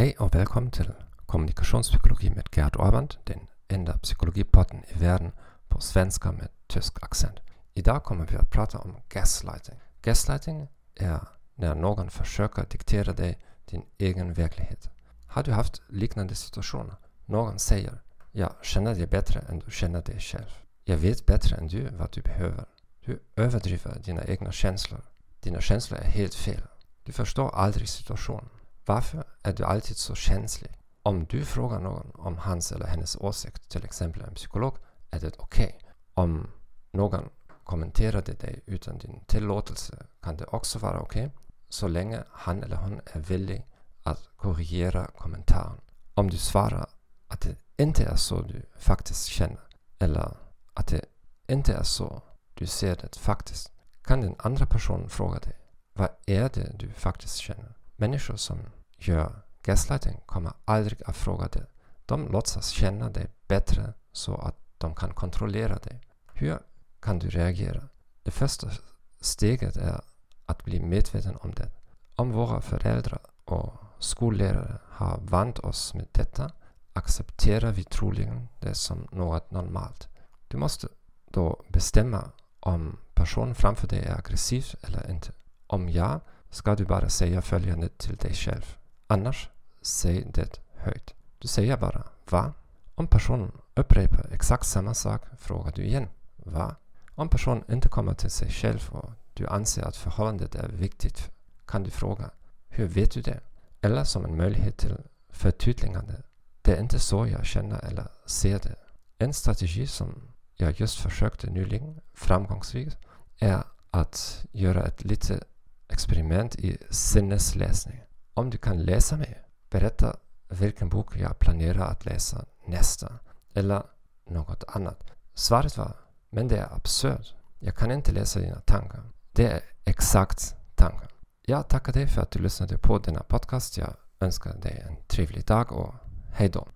Hej och välkommen till Kommunikationspsykologi med Gerd Orband, den enda psykologipodden i världen på svenska med tysk accent. Idag kommer vi att prata om gaslighting. Gaslighting är när någon försöker diktera dig din egen verklighet. Har du haft liknande situationer? Någon säger jag känner dig bättre än du känner dig själv. Jag vet bättre än du vad du behöver. Du överdriver dina egna känslor. Dina känslor är helt fel. Du förstår aldrig situationen. Varför är du alltid så känslig? Om du frågar någon om hans eller hennes åsikt, till exempel en psykolog, är det okej. Okay. Om någon kommenterade dig utan din tillåtelse kan det också vara okej, okay, så länge han eller hon är villig att korrigera kommentaren. Om du svarar att det inte är så du faktiskt känner, eller att det inte är så du ser det faktiskt, kan den andra personen fråga dig, vad är det du faktiskt känner? Människor som gör gaslighting kommer aldrig att fråga dig. De låtsas känna dig bättre så att de kan kontrollera dig. Hur kan du reagera? Det första steget är att bli medveten om det. Om våra föräldrar och skollärare har vant oss med detta accepterar vi troligen det som något normalt. Du måste då bestämma om personen framför dig är aggressiv eller inte. Om ja, ska du bara säga följande till dig själv. Annars, säg det högt. Du säger bara va? Om personen upprepar exakt samma sak frågar du igen va? Om personen inte kommer till sig själv och du anser att förhållandet är viktigt kan du fråga hur vet du det? Eller som en möjlighet till förtydligande. Det är inte så jag känner eller ser det. En strategi som jag just försökte nyligen framgångsrikt är att göra ett litet experiment i sinnesläsning. Om du kan läsa mig, berätta vilken bok jag planerar att läsa nästa. Eller något annat. Svaret var, men det är absurt. Jag kan inte läsa dina tankar. Det är exakt tankar. Jag tackar dig för att du lyssnade på denna podcast. Jag önskar dig en trevlig dag och hejdå.